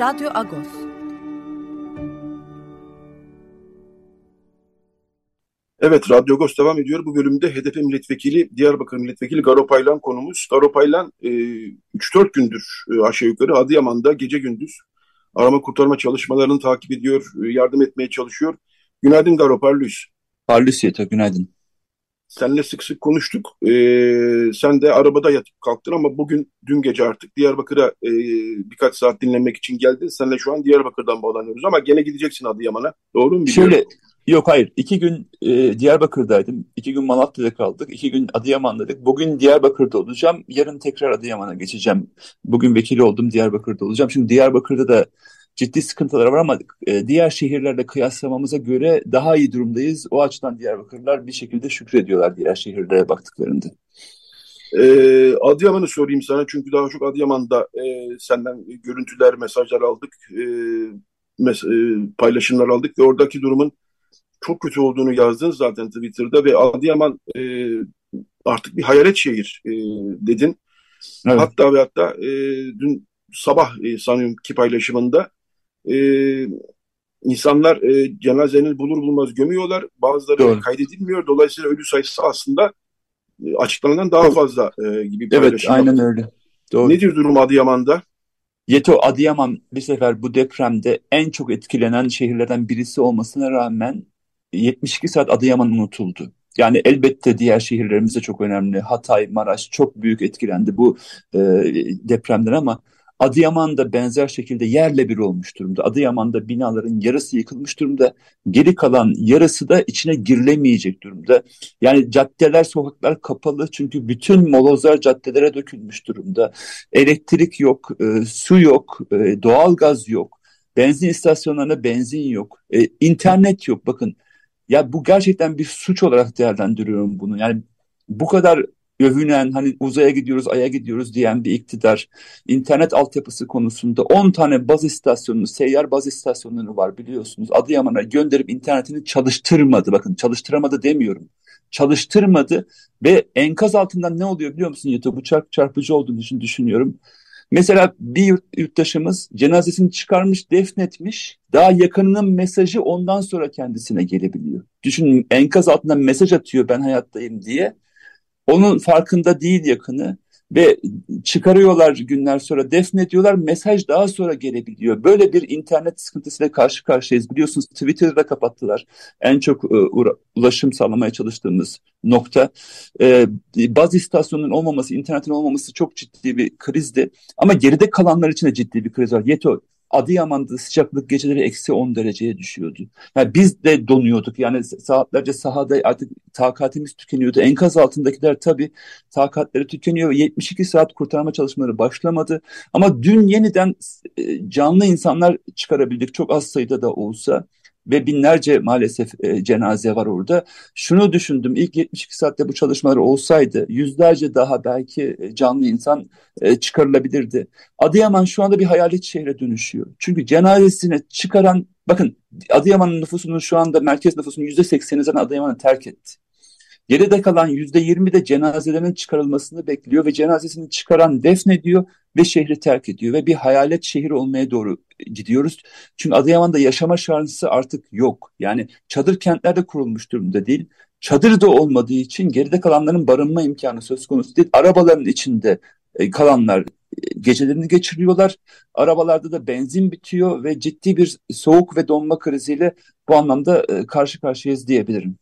Radyo Agos. Evet, Radyo Agos devam ediyor. Bu bölümde HDP milletvekili, Diyarbakır milletvekili Garo Paylan konumuz. Garo Paylan e, 3-4 gündür e, aşağı yukarı Adıyaman'da gece gündüz arama kurtarma çalışmalarını takip ediyor, e, yardım etmeye çalışıyor. Günaydın Garo Parlus. Parlus Yeto, günaydın. Seninle sık sık konuştuk. Ee, sen de arabada yatıp kalktın ama bugün dün gece artık Diyarbakır'a e, birkaç saat dinlenmek için geldin. Seninle şu an Diyarbakır'dan bağlanıyoruz ama gene gideceksin Adıyaman'a. Doğru mu biliyorum? Şöyle Yok hayır. İki gün e, Diyarbakır'daydım. İki gün Malatya'da kaldık. İki gün Adıyaman'daydık. Bugün Diyarbakır'da olacağım. Yarın tekrar Adıyaman'a geçeceğim. Bugün vekili oldum Diyarbakır'da olacağım. Şimdi Diyarbakır'da da ciddi sıkıntılar var ama e, diğer şehirlerle kıyaslamamıza göre daha iyi durumdayız. O açıdan Diyarbakırlılar bir şekilde şükrediyorlar diğer şehirlere baktıklarında. Ee, Adıyaman'ı sorayım sana çünkü daha çok Adıyaman'da e, senden görüntüler, mesajlar aldık, e, mes e, paylaşımlar aldık ve oradaki durumun çok kötü olduğunu yazdın zaten Twitter'da ve Adıyaman e, artık bir hayalet şehir e, dedin. Evet. Hatta ve hatta e, dün sabah e, sanıyorum ki paylaşımında e, insanlar e, cenazenin bulur bulmaz gömüyorlar. Bazıları Doğru. kaydedilmiyor. Dolayısıyla ölü sayısı aslında e, açıklanan daha fazla e, gibi bir Evet aynen öyle. Doğru. Nedir durum Adıyaman'da? Yeto Adıyaman bir sefer bu depremde en çok etkilenen şehirlerden birisi olmasına rağmen 72 saat Adıyaman unutuldu. Yani elbette diğer şehirlerimiz de çok önemli. Hatay, Maraş çok büyük etkilendi bu e, depremden ama Adıyaman da benzer şekilde yerle bir olmuş durumda. Adıyaman'da binaların yarısı yıkılmış durumda. Geri kalan yarısı da içine girilemeyecek durumda. Yani caddeler, sokaklar kapalı çünkü bütün molozlar caddelere dökülmüş durumda. Elektrik yok, e, su yok, e, doğalgaz yok. Benzin istasyonlarında benzin yok. E, internet yok. Bakın ya bu gerçekten bir suç olarak değerlendiriyorum bunu. Yani bu kadar övünen hani uzaya gidiyoruz, aya gidiyoruz diyen bir iktidar internet altyapısı konusunda 10 tane baz istasyonu, seyyar baz istasyonları var biliyorsunuz. Adıyaman'a gönderip internetini çalıştırmadı. Bakın çalıştıramadı demiyorum. Çalıştırmadı ve enkaz altından ne oluyor biliyor musun Yeto? Bu çarp çarpıcı olduğunu için düşünüyorum. Mesela bir yurt, yurttaşımız cenazesini çıkarmış, defnetmiş. Daha yakınının mesajı ondan sonra kendisine gelebiliyor. Düşünün enkaz altından mesaj atıyor ben hayattayım diye. Onun farkında değil yakını ve çıkarıyorlar günler sonra defnediyorlar mesaj daha sonra gelebiliyor. Böyle bir internet sıkıntısıyla karşı karşıyayız. Biliyorsunuz Twitter'da kapattılar. En çok e, ulaşım sağlamaya çalıştığımız nokta. E, baz istasyonunun olmaması, internetin olmaması çok ciddi bir krizdi. Ama geride kalanlar için de ciddi bir kriz var. Yeto Adıyaman'da sıcaklık geceleri eksi 10 dereceye düşüyordu. Yani biz de donuyorduk. Yani saatlerce sahada artık takatimiz tükeniyordu. Enkaz altındakiler tabii takatleri tükeniyor. 72 saat kurtarma çalışmaları başlamadı. Ama dün yeniden e, canlı insanlar çıkarabildik. Çok az sayıda da olsa ve binlerce maalesef e, cenaze var orada. Şunu düşündüm ilk 72 saatte bu çalışmalar olsaydı yüzlerce daha belki e, canlı insan e, çıkarılabilirdi. Adıyaman şu anda bir hayalet şehre dönüşüyor. Çünkü cenazesini çıkaran bakın Adıyaman'ın nüfusunun şu anda merkez nüfusunun %80'i zaten Adıyaman'ı terk etti. Geride kalan yüzde yirmi de cenazelerinin çıkarılmasını bekliyor ve cenazesini çıkaran defnediyor ve şehri terk ediyor ve bir hayalet şehir olmaya doğru gidiyoruz. Çünkü Adıyaman'da yaşama şansı artık yok. Yani çadır kentlerde kurulmuş durumda değil. Çadır da olmadığı için geride kalanların barınma imkanı söz konusu değil. Arabaların içinde e, kalanlar e, gecelerini geçiriyorlar. Arabalarda da benzin bitiyor ve ciddi bir soğuk ve donma kriziyle bu anlamda e, karşı karşıyayız diyebilirim.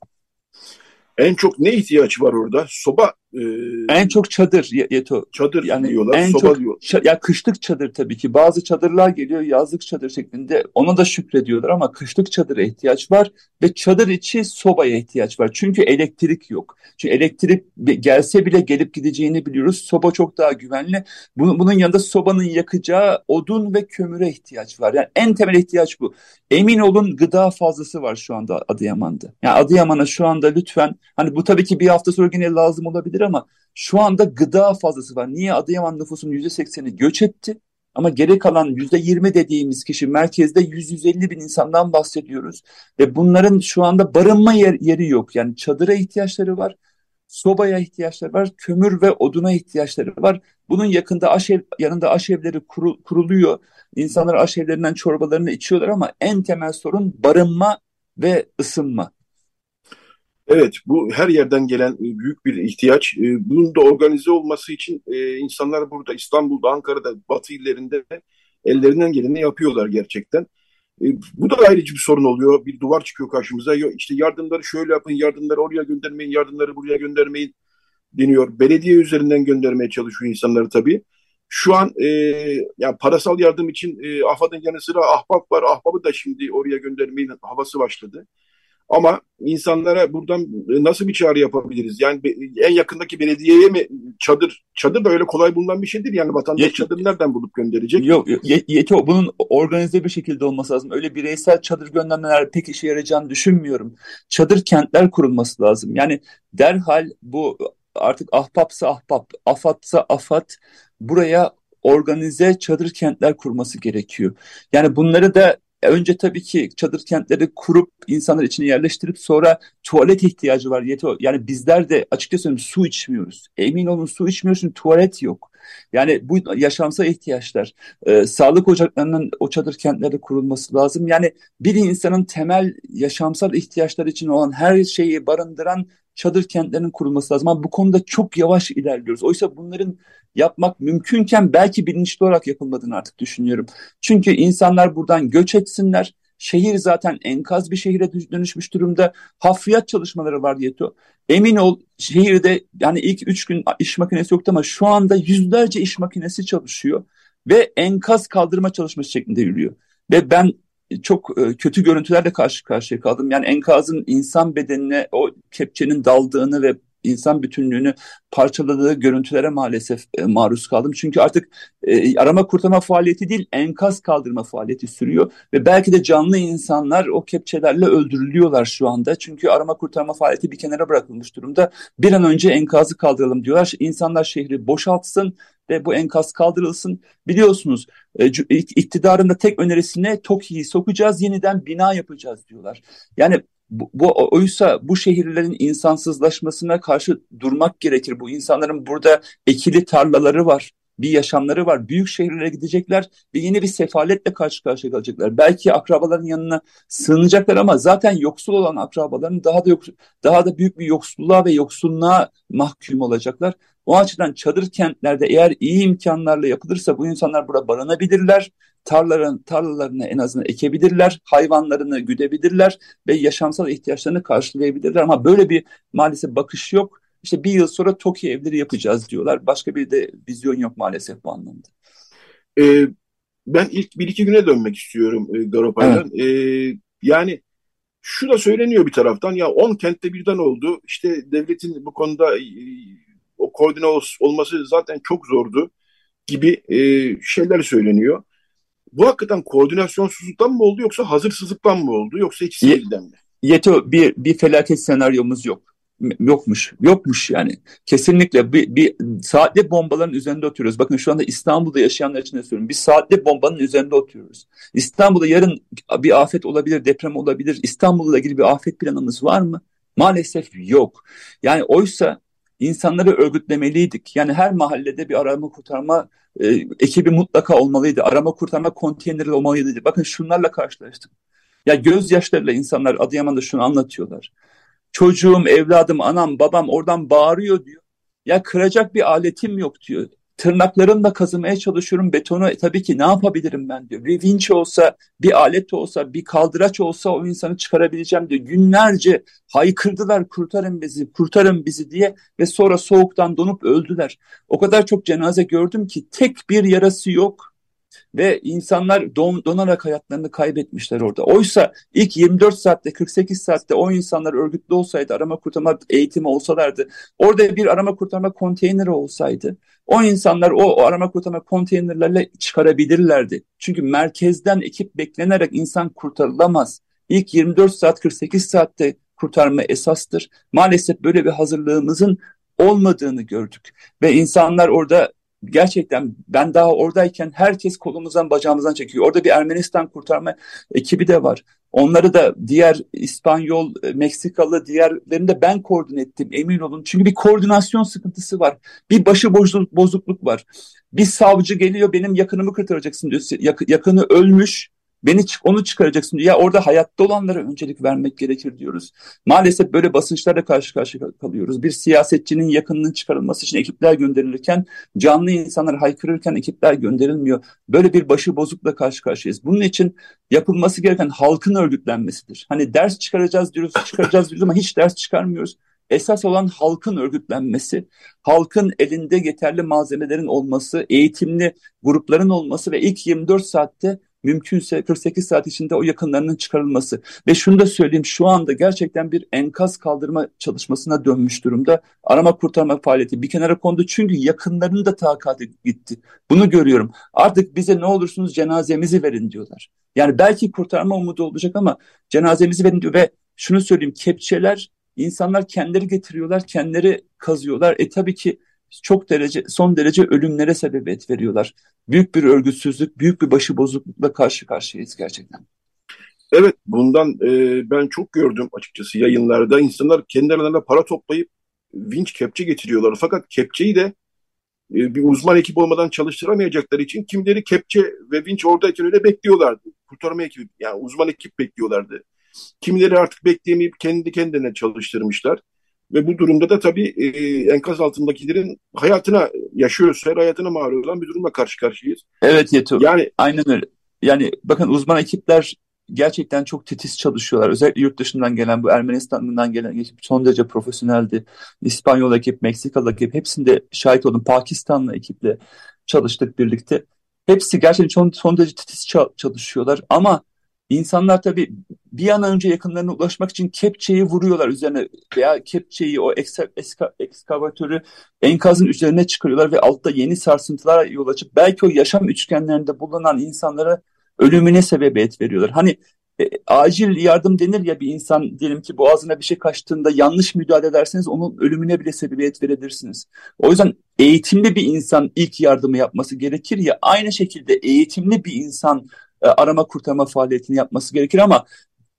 En çok ne ihtiyaç var orada? Soba Ee, en çok çadır Yeto. Çadır yani diyorlar, en soba çok, diyor. Ya kışlık çadır tabii ki. Bazı çadırlar geliyor yazlık çadır şeklinde. Ona da şükrediyorlar ama kışlık çadıra ihtiyaç var ve çadır içi sobaya ihtiyaç var. Çünkü elektrik yok. Çünkü elektrik gelse bile gelip gideceğini biliyoruz. Soba çok daha güvenli. Bunun, bunun yanında sobanın yakacağı odun ve kömüre ihtiyaç var. Yani en temel ihtiyaç bu. Emin olun gıda fazlası var şu anda Adıyaman'da. Yani Adıyaman'a şu anda lütfen hani bu tabii ki bir hafta sonra yine lazım olabilir ama şu anda gıda fazlası var. Niye Adıyaman nüfusunun %80'i göç etti? Ama geri kalan %20 dediğimiz kişi merkezde 100-150 bin insandan bahsediyoruz. Ve bunların şu anda barınma yer, yeri yok. Yani çadıra ihtiyaçları var, sobaya ihtiyaçları var, kömür ve oduna ihtiyaçları var. Bunun yakında aşev, yanında aşevleri kuru, kuruluyor. İnsanlar aşevlerinden çorbalarını içiyorlar ama en temel sorun barınma ve ısınma. Evet, bu her yerden gelen e, büyük bir ihtiyaç. E, bunun da organize olması için e, insanlar burada İstanbul'da, Ankara'da, Batı illerinde ellerinden geleni yapıyorlar gerçekten. Bu da ayrıcı bir sorun oluyor. Bir duvar çıkıyor karşımıza. İşte yardımları şöyle yapın, yardımları oraya göndermeyin, yardımları buraya göndermeyin deniyor. Belediye üzerinden göndermeye çalışıyor insanları tabii. Şu an e, yani parasal yardım için e, AFAD'ın yanı sıra Ahbap var. Ahbap'ı da şimdi oraya göndermeyin havası başladı. Ama insanlara buradan e, nasıl bir çağrı yapabiliriz? Yani en yakındaki belediyeye mi çadır? Çadır da öyle kolay bulunan bir şey değil. Yani vatandaş Yet, çadır nereden bulup gönderecek? Yok, yeti bunun organize bir şekilde olması lazım. Öyle bireysel çadır göndermeler pek işe yarayacağını düşünmüyorum. Çadır kentler kurulması lazım. Yani derhal bu artık ahbapsa ahbap, afatsa afat buraya organize çadır kentler kurması gerekiyor. Yani bunları da önce tabii ki çadır kentleri kurup insanlar içine yerleştirip sonra tuvalet ihtiyacı var. Yani bizler de açıkça söyleyeyim su içmiyoruz. Emin olun su içmiyoruz çünkü tuvalet yok. Yani bu yaşamsal ihtiyaçlar. E, sağlık ocaklarının o çadır kentlerde kurulması lazım. Yani bir insanın temel yaşamsal ihtiyaçları için olan her şeyi barındıran çadır kentlerinin kurulması lazım. Ama bu konuda çok yavaş ilerliyoruz. Oysa bunların yapmak mümkünken belki bilinçli olarak yapılmadığını artık düşünüyorum. Çünkü insanlar buradan göç etsinler. Şehir zaten enkaz bir şehire dönüşmüş durumda. Hafriyat çalışmaları var Yeto. Emin ol şehirde yani ilk üç gün iş makinesi yoktu ama şu anda yüzlerce iş makinesi çalışıyor. Ve enkaz kaldırma çalışması şeklinde yürüyor. Ve ben çok e, kötü görüntülerle karşı karşıya kaldım. Yani enkazın insan bedenine o kepçenin daldığını ve insan bütünlüğünü parçaladığı görüntülere maalesef e, maruz kaldım. Çünkü artık e, arama kurtarma faaliyeti değil enkaz kaldırma faaliyeti sürüyor ve belki de canlı insanlar o kepçelerle öldürülüyorlar şu anda. Çünkü arama kurtarma faaliyeti bir kenara bırakılmış durumda. Bir an önce enkazı kaldıralım diyorlar. İnsanlar şehri boşaltsın ve bu enkaz kaldırılsın. Biliyorsunuz e, iktidarın da tek önerisine TOKİ'yi sokacağız, yeniden bina yapacağız diyorlar. Yani bu, bu oysa bu şehirlerin insansızlaşmasına karşı durmak gerekir. Bu insanların burada ekili tarlaları var bir yaşamları var. Büyük şehirlere gidecekler ve yeni bir sefaletle karşı karşıya kalacaklar. Belki akrabaların yanına sığınacaklar ama zaten yoksul olan akrabaların daha da yoksul, daha da büyük bir yoksulluğa ve yoksulluğa mahkum olacaklar. O açıdan çadır kentlerde eğer iyi imkanlarla yapılırsa bu insanlar burada barınabilirler. Tarlaların, tarlalarını en azından ekebilirler, hayvanlarını güdebilirler ve yaşamsal ihtiyaçlarını karşılayabilirler. Ama böyle bir maalesef bakış yok. İşte bir yıl sonra TOKİ evleri yapacağız diyorlar. Başka bir de vizyon yok maalesef bu anlamda. Ee, ben ilk bir iki güne dönmek istiyorum e, Garopay'dan. Evet. Ee, yani şu da söyleniyor bir taraftan ya 10 kentte birden oldu. İşte devletin bu konuda e, o koordine olması zaten çok zordu gibi e, şeyler söyleniyor. Bu hakikaten koordinasyonsuzluktan mı oldu yoksa hazırsızlıktan mı oldu yoksa ikisi Ye- birden mi? Yeto bir, bir felaket senaryomuz yok yokmuş. Yokmuş yani. Kesinlikle bir, bir saatli bombaların üzerinde oturuyoruz. Bakın şu anda İstanbul'da yaşayanlar için de söylüyorum. Bir saatli bombanın üzerinde oturuyoruz. İstanbul'da yarın bir afet olabilir, deprem olabilir. İstanbul'la ilgili bir afet planımız var mı? Maalesef yok. Yani oysa insanları örgütlemeliydik. Yani her mahallede bir arama kurtarma e, ekibi mutlaka olmalıydı. Arama kurtarma konteyneri olmalıydı. Bakın şunlarla karşılaştık. Ya gözyaşlarıyla insanlar Adıyaman'da şunu anlatıyorlar. Çocuğum, evladım, anam, babam oradan bağırıyor diyor. Ya kıracak bir aletim yok diyor. Tırnaklarımla kazımaya çalışıyorum betonu. E, tabii ki ne yapabilirim ben diyor. Bir vinç olsa, bir alet olsa, bir kaldıraç olsa o insanı çıkarabileceğim diyor. Günlerce haykırdılar kurtarın bizi, kurtarın bizi diye ve sonra soğuktan donup öldüler. O kadar çok cenaze gördüm ki tek bir yarası yok ve insanlar don, donarak hayatlarını kaybetmişler orada. Oysa ilk 24 saatte 48 saatte o insanlar örgütlü olsaydı arama kurtarma eğitimi olsalardı orada bir arama kurtarma konteyneri olsaydı o insanlar o, o arama kurtarma konteynerlerle çıkarabilirlerdi. Çünkü merkezden ekip beklenerek insan kurtarılamaz. İlk 24 saat 48 saatte kurtarma esastır. Maalesef böyle bir hazırlığımızın olmadığını gördük. Ve insanlar orada gerçekten ben daha oradayken herkes kolumuzdan bacağımızdan çekiyor. Orada bir Ermenistan kurtarma ekibi de var. Onları da diğer İspanyol, e, Meksikalı diğerlerini de ben koordine ettim emin olun. Çünkü bir koordinasyon sıkıntısı var. Bir başı bozukluk var. Bir savcı geliyor benim yakınımı kurtaracaksın diyor. yakını ölmüş Beni onu çıkaracaksın. Ya orada hayatta olanlara öncelik vermek gerekir diyoruz. Maalesef böyle basınçlarla karşı karşıya kalıyoruz. Bir siyasetçinin yakınının çıkarılması için ekipler gönderilirken canlı insanlar haykırırken ekipler gönderilmiyor. Böyle bir başı bozukla karşı karşıyayız. Bunun için yapılması gereken halkın örgütlenmesidir. Hani ders çıkaracağız diyoruz, çıkaracağız diyoruz ama hiç ders çıkarmıyoruz. Esas olan halkın örgütlenmesi, halkın elinde yeterli malzemelerin olması, eğitimli grupların olması ve ilk 24 saatte mümkünse 48 saat içinde o yakınlarının çıkarılması ve şunu da söyleyeyim şu anda gerçekten bir enkaz kaldırma çalışmasına dönmüş durumda. Arama kurtarma faaliyeti bir kenara kondu çünkü yakınlarının da takatı gitti. Bunu görüyorum. Artık bize ne olursunuz cenazemizi verin diyorlar. Yani belki kurtarma umudu olacak ama cenazemizi verin diyor ve şunu söyleyeyim kepçeler insanlar kendileri getiriyorlar, kendileri kazıyorlar. E tabii ki çok derece son derece ölümlere sebebiyet veriyorlar. Büyük bir örgütsüzlük, büyük bir başıbozuklukla karşı karşıyayız gerçekten. Evet, bundan e, ben çok gördüm açıkçası yayınlarda. İnsanlar kendi para toplayıp vinç kepçe getiriyorlar. Fakat kepçeyi de e, bir uzman ekip olmadan çalıştıramayacakları için kimleri kepçe ve vinç oradayken öyle bekliyorlardı. Kurtarma ekibi, yani uzman ekip bekliyorlardı. Kimileri artık bekleyemeyip kendi kendine çalıştırmışlar. Ve bu durumda da tabii e, enkaz altındakilerin hayatına yaşıyoruz. Her hayatına mal olan bir durumla karşı karşıyayız. Evet Yeto. Yani aynen öyle. Yani bakın uzman ekipler gerçekten çok titiz çalışıyorlar. Özellikle yurt dışından gelen bu Ermenistan'dan gelen ekip son derece profesyoneldi. İspanyol ekip, Meksikalı ekip hepsinde şahit oldum. Pakistanlı ekiple çalıştık birlikte. Hepsi gerçekten son, son derece titiz çalışıyorlar ama İnsanlar tabii bir an önce yakınlarına ulaşmak için kepçeyi vuruyorlar üzerine veya kepçeyi o ekska, eska, ekskavatörü enkazın üzerine çıkarıyorlar ve altta yeni sarsıntılara yol açıp belki o yaşam üçgenlerinde bulunan insanlara ölümüne sebebiyet veriyorlar. Hani e, acil yardım denir ya bir insan diyelim ki boğazına bir şey kaçtığında yanlış müdahale ederseniz onun ölümüne bile sebebiyet verebilirsiniz. O yüzden eğitimli bir insan ilk yardımı yapması gerekir ya aynı şekilde eğitimli bir insan e, arama kurtarma faaliyetini yapması gerekir ama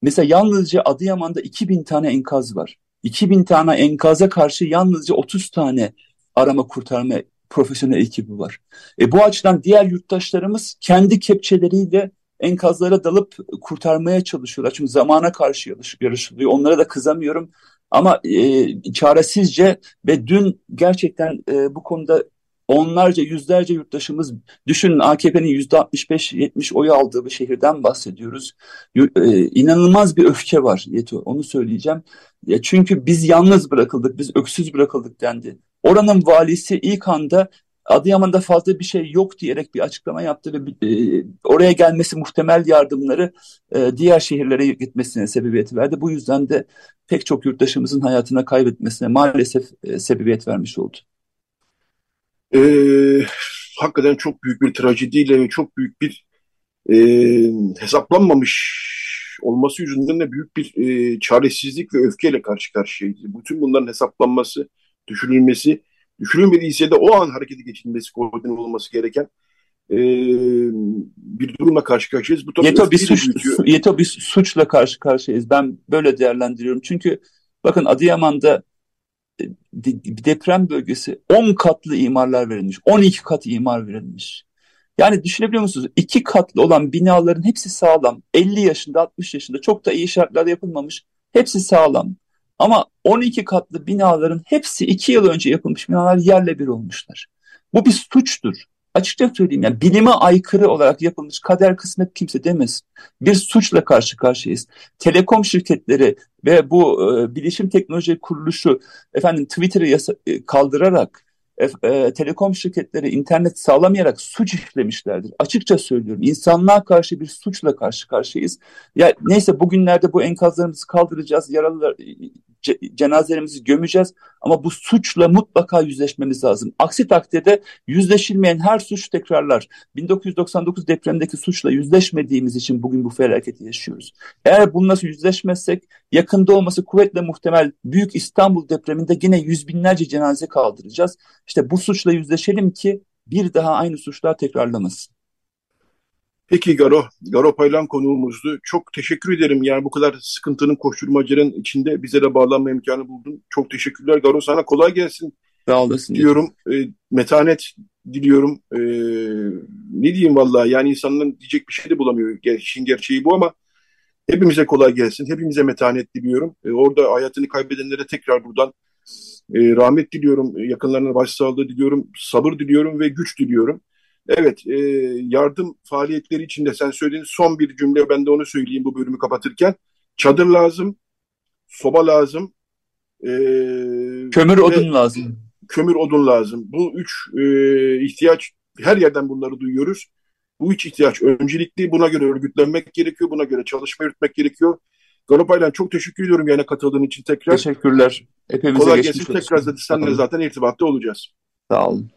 mesela yalnızca Adıyaman'da 2000 tane enkaz var. 2000 tane enkaza karşı yalnızca 30 tane arama kurtarma profesyonel ekibi var. E, bu açıdan diğer yurttaşlarımız kendi kepçeleriyle enkazlara dalıp kurtarmaya çalışıyorlar. Çünkü zamana karşı yarışılıyor. Onlara da kızamıyorum. Ama e, çaresizce ve dün gerçekten e, bu konuda onlarca yüzlerce yurttaşımız düşünün AKP'nin yüzde 65-70 oy aldığı bir şehirden bahsediyoruz. E, inanılmaz bir öfke var Yeto onu söyleyeceğim. Ya çünkü biz yalnız bırakıldık, biz öksüz bırakıldık dendi. Oranın valisi ilk anda Adıyaman'da fazla bir şey yok diyerek bir açıklama yaptı ve e, oraya gelmesi muhtemel yardımları e, diğer şehirlere gitmesine sebebiyet verdi. Bu yüzden de pek çok yurttaşımızın hayatına kaybetmesine maalesef e, sebebiyet vermiş oldu e, hakikaten çok büyük bir trajediyle ve çok büyük bir e, hesaplanmamış olması yüzünden de büyük bir e, çaresizlik ve öfkeyle karşı karşıyayız. Bütün bunların hesaplanması, düşünülmesi, düşünülmediyse de o an harekete geçilmesi, koordine olması gereken e, bir durumla karşı karşıyayız. Bu yeto bir, suç, yeto bir suçla karşı karşıyayız. Ben böyle değerlendiriyorum. Çünkü bakın Adıyaman'da deprem bölgesi 10 katlı imarlar verilmiş. 12 kat imar verilmiş. Yani düşünebiliyor musunuz? İki katlı olan binaların hepsi sağlam. 50 yaşında, 60 yaşında çok da iyi şartlarda yapılmamış. Hepsi sağlam. Ama 12 katlı binaların hepsi 2 yıl önce yapılmış binalar yerle bir olmuşlar. Bu bir suçtur. Açıkça söyleyeyim yani bilime aykırı olarak yapılmış kader kısmet kimse demez. Bir suçla karşı karşıyayız. Telekom şirketleri ve bu e, bilişim teknoloji kuruluşu efendim Twitter'ı yasa- e, kaldırarak e, telekom şirketleri internet sağlamayarak suç işlemişlerdir. Açıkça söylüyorum. İnsanlığa karşı bir suçla karşı karşıyayız. Ya neyse bugünlerde bu enkazlarımızı kaldıracağız, yaralılar cenazelerimizi gömeceğiz ama bu suçla mutlaka yüzleşmemiz lazım. Aksi takdirde yüzleşilmeyen her suç tekrarlar. 1999 depremdeki suçla yüzleşmediğimiz için bugün bu felaketi yaşıyoruz. Eğer bununla yüzleşmezsek yakında olması kuvvetle muhtemel Büyük İstanbul depreminde yine yüz binlerce cenaze kaldıracağız. İşte bu suçla yüzleşelim ki bir daha aynı suçlar tekrarlamasın. Peki Garo, Garo Paylan konuğumuzdu. Çok teşekkür ederim. Yani bu kadar sıkıntının koşturmacanın içinde bize de bağlanma imkanı buldun. Çok teşekkürler Garo. Sana kolay gelsin. Sağ olasın. Diyorum. E, metanet diliyorum. E, ne diyeyim vallahi yani insanların diyecek bir şey de bulamıyor. İşin gerçeği bu ama hepimize kolay gelsin. Hepimize metanet diliyorum. E, orada hayatını kaybedenlere tekrar buradan e, rahmet diliyorum. Yakınlarına başsağlığı diliyorum. Sabır diliyorum ve güç diliyorum. Evet, e, yardım faaliyetleri içinde sen söylediğin son bir cümle, ben de onu söyleyeyim bu bölümü kapatırken. Çadır lazım, soba lazım. E, kömür odun lazım. Kömür odun lazım. Bu üç e, ihtiyaç, her yerden bunları duyuyoruz. Bu üç ihtiyaç öncelikli, buna göre örgütlenmek gerekiyor, buna göre çalışma yürütmek gerekiyor. Galopaylan çok teşekkür ediyorum yine katıldığın için tekrar. Teşekkürler. Hepimize Kolay gelsin. Tekrar zaten seninle zaten irtibatta olacağız. Sağ olun.